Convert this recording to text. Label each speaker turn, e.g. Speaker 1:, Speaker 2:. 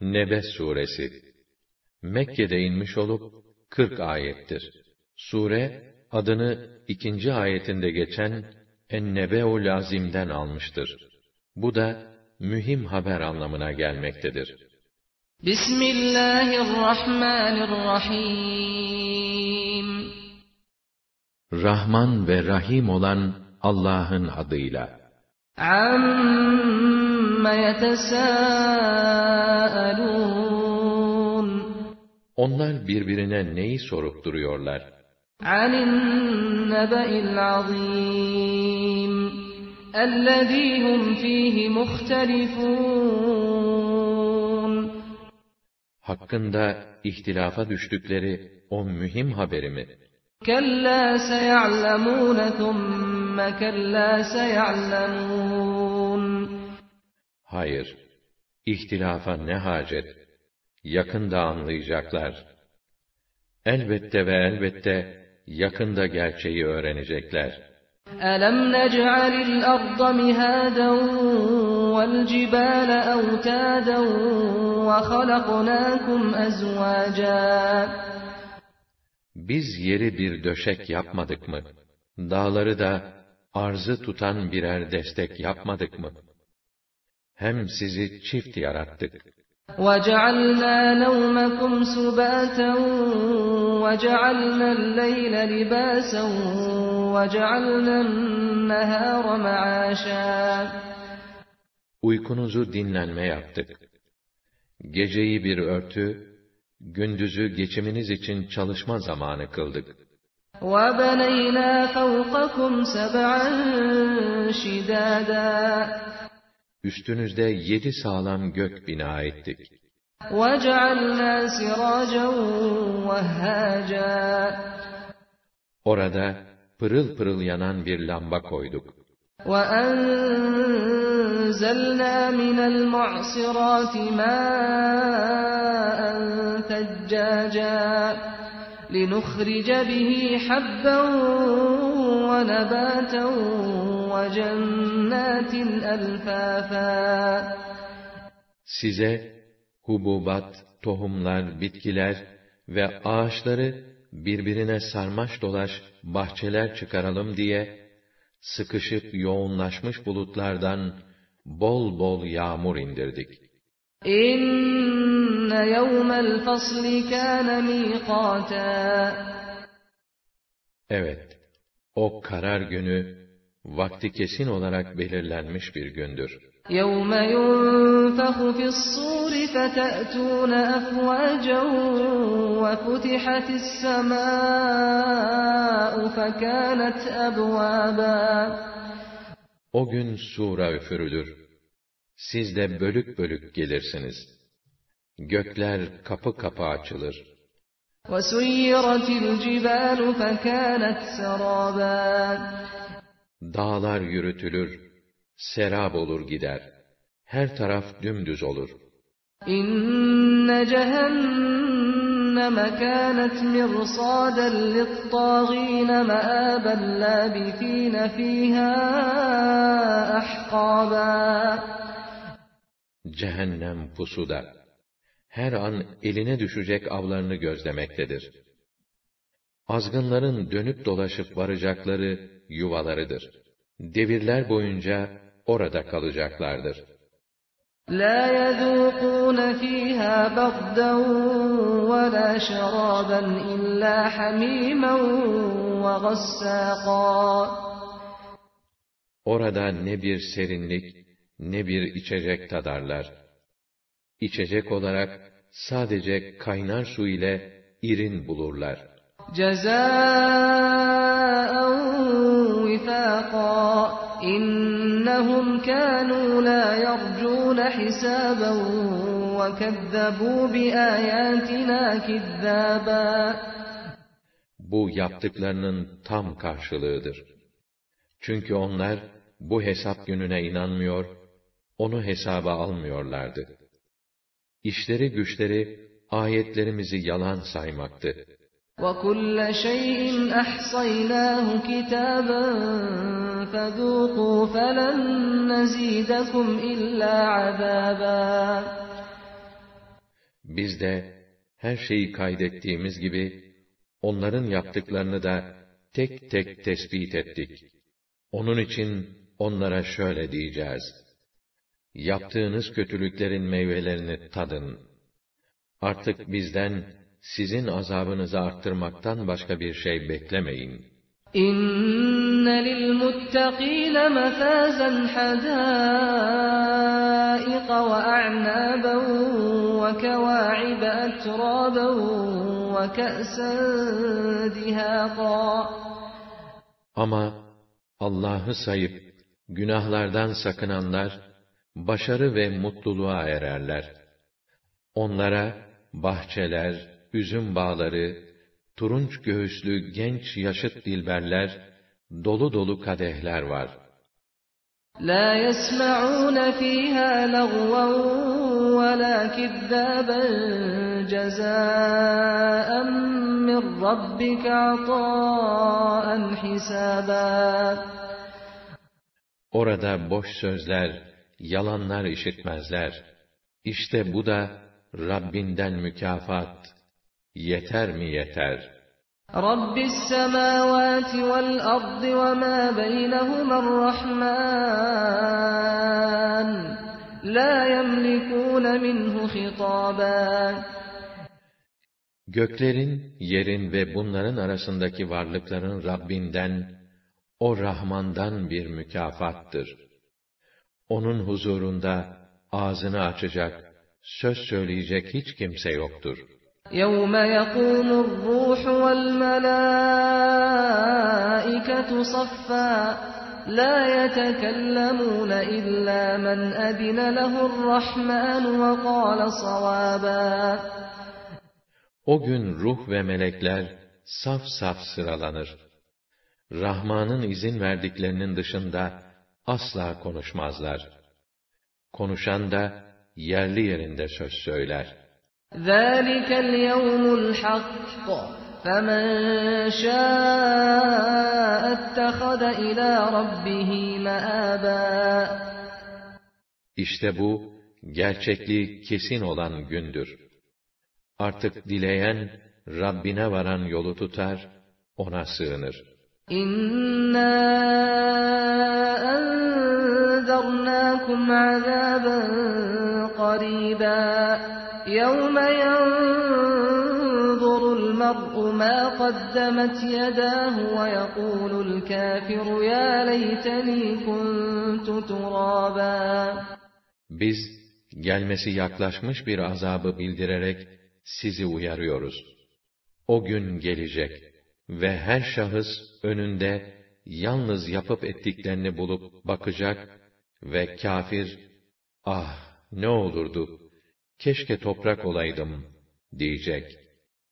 Speaker 1: Nebe suresi Mekke'de inmiş olup 40 ayettir. Sure adını ikinci ayetinde geçen Ennebe-u Lazim'den almıştır. Bu da mühim haber anlamına gelmektedir.
Speaker 2: Bismillahirrahmanirrahim
Speaker 1: Rahman ve Rahim olan Allah'ın adıyla.
Speaker 2: Amma yetesâelûn
Speaker 1: Onlar birbirine neyi sorup duruyorlar?
Speaker 2: Anin nebe'il azîm اَلَّذ۪ي هُمْ ف۪يهِ مُخْتَلِفُونَ
Speaker 1: Hakkında ihtilafa düştükleri o mühim haberi mi?
Speaker 2: كَلَّا سَيَعْلَمُونَ ثُمَّ كَلَّا سَيَعْلَمُونَ
Speaker 1: Hayır, ihtilafa ne hacet? Yakında anlayacaklar. Elbette ve elbette yakında gerçeği öğrenecekler.
Speaker 2: أَلَمْ نَجْعَلِ الْأَرْضَ مِهَادًا وَالْجِبَالَ أَوْتَادًا وَخَلَقْنَاكُمْ أَزْوَاجًا
Speaker 1: Biz yeri bir döşek yapmadık mı? Dağları da arzı tutan birer destek yapmadık mı? Hem sizi çift yarattık.
Speaker 2: وَجَعَلْنَا نَوْمَكُمْ سُبَاتًا وَجَعَلْنَا اللَّيْلَ لِبَاسًا وَجَعَلْنَا النَّهَارَ مَعَاشًا
Speaker 1: Uykunuzu dinlenme yaptık. Geceyi bir örtü, gündüzü geçiminiz için çalışma zamanı kıldık.
Speaker 2: وَبَنَيْنَا فَوْقَكُمْ سَبْعًا شِدَادًا
Speaker 1: Üstünüzde yedi sağlam gök bina ettik.
Speaker 2: وَجَعَلْنَا سِرَاجًا وَهَّاجًا
Speaker 1: Orada pırıl pırıl yanan bir lamba koyduk.
Speaker 2: وَأَنزَلْنَا مِنَ الْمُعْصِرَاتِ مَاءً ثَجَّاجًا لِنُخْرِجَ بِهِ حَبًّا وَنَبَاتًا وَجَنَّاتٍ أَلْفَافًا
Speaker 1: Size hububat, tohumlar, bitkiler ve ağaçları birbirine sarmaş dolaş bahçeler çıkaralım diye sıkışıp yoğunlaşmış bulutlardan bol bol yağmur indirdik.
Speaker 2: İnne yevmel fasli kâne mîkâtâ
Speaker 1: Evet, o karar günü vakti kesin olarak belirlenmiş bir gündür.
Speaker 2: يَوْمَ يُنْفَخُ فِي الصُّورِ فَتَأْتُونَ أَفْوَاجًا وَفُتِحَتِ السَّمَاءُ فَكَانَتْ أَبْوَابًا
Speaker 1: O gün sura üfürülür. Siz de bölük bölük gelirsiniz. Gökler kapı kapı açılır.
Speaker 2: وَسُيِّرَتِ الْجِبَالُ فَكَانَتْ سَرَابًا
Speaker 1: Dağlar yürütülür, serab olur gider. Her taraf dümdüz olur.
Speaker 2: İnne cehenneme kânet mirsâden lit-tâgîne meâben lâbithîne fîhâ ahqâbâ.
Speaker 1: Cehennem pusuda. Her an eline düşecek avlarını gözlemektedir. Azgınların dönüp dolaşıp varacakları yuvalarıdır. Devirler boyunca orada kalacaklardır.
Speaker 2: لَا يَذُوقُونَ فِيهَا بَرْدًا وَلَا شَرَابًا إِلَّا حَمِيمًا وَغَسَّاقًا
Speaker 1: Orada ne bir serinlik, ne bir içecek tadarlar. İçecek olarak sadece kaynar su ile irin bulurlar.
Speaker 2: Cezâen vifâkâ innehum kânû lâ yarcûne hisâben ve kezzebû.
Speaker 1: Bu yaptıklarının tam karşılığıdır. Çünkü onlar bu hesap gününe inanmıyor, onu hesaba almıyorlardı. İşleri güçleri ayetlerimizi yalan saymaktı.
Speaker 2: وَكُلَّ شَيْءٍ أَحْصَيْنَاهُ كِتَابًا فَذُوقُوا فَلَن نَّزِيدَكُمْ إِلَّا عَذَابًا
Speaker 1: Biz de her şeyi kaydettiğimiz gibi onların yaptıklarını da tek tek tespit ettik. Onun için onlara şöyle diyeceğiz. Yaptığınız kötülüklerin meyvelerini tadın. Artık bizden sizin azabınızı arttırmaktan başka bir şey beklemeyin.
Speaker 2: Hadâiqa ve a'nâben ve kevâ'ibe etrâben ve ke'sen dihâqâ.
Speaker 1: Ama Allah'ı sayıp günahlardan sakınanlar başarı ve mutluluğa ererler. Onlara bahçeler, üzüm bağları, turunç göğüslü genç yaşıt dilberler, dolu dolu kadehler var.
Speaker 2: Yesma'un fiha lagwan ve la kizzaban cezâen min rabbike atâen hisâbâ.
Speaker 1: Orada boş sözler, yalanlar işitmezler. İşte bu da Rabbinden mükafat. Yeter mi yeter?
Speaker 2: Vel ardı ve ma beynehumar rahman. La yemlikun minhu hitaban.
Speaker 1: Göklerin, yerin ve bunların arasındaki varlıkların Rabbinden, o Rahman'dan bir mükafattır onun huzurunda ağzını açacak, söz söyleyecek hiç kimse yoktur.
Speaker 2: يَوْمَ يَقُومُ الرُّوحُ وَالْمَلَائِكَةُ صَفًّا لَا يَتَكَلَّمُونَ إِلَّا مَنْ أَذِنَ لَهُ الرَّحْمَنُ وَقَالَ صَوَابًا
Speaker 1: O gün ruh ve melekler saf saf sıralanır. Rahman'ın izin verdiklerinin dışında asla konuşmazlar. Konuşan da yerli yerinde söz söyler.
Speaker 2: ذَٰلِكَ الْيَوْمُ الْحَقُّ فَمَنْ شَاءَ اتَّخَذَ إِلَى رَبِّهِ مَآبًا
Speaker 1: İşte bu, gerçekliği kesin olan gündür. Artık dileyen, Rabbine varan yolu tutar, ona sığınır.
Speaker 2: İnna enzernâkum azâben qarîbâ. Yevme yanzurul mer'u mâ qaddemet yedâhu ve yekûlul.
Speaker 1: Biz gelmesi yaklaşmış bir azabı bildirerek sizi uyarıyoruz. O gün gelecek.'' Ve her şahıs önünde yalnız yapıp ettiklerini bulup bakacak ve kafir, ah ne olurdu, keşke toprak olaydım diyecek.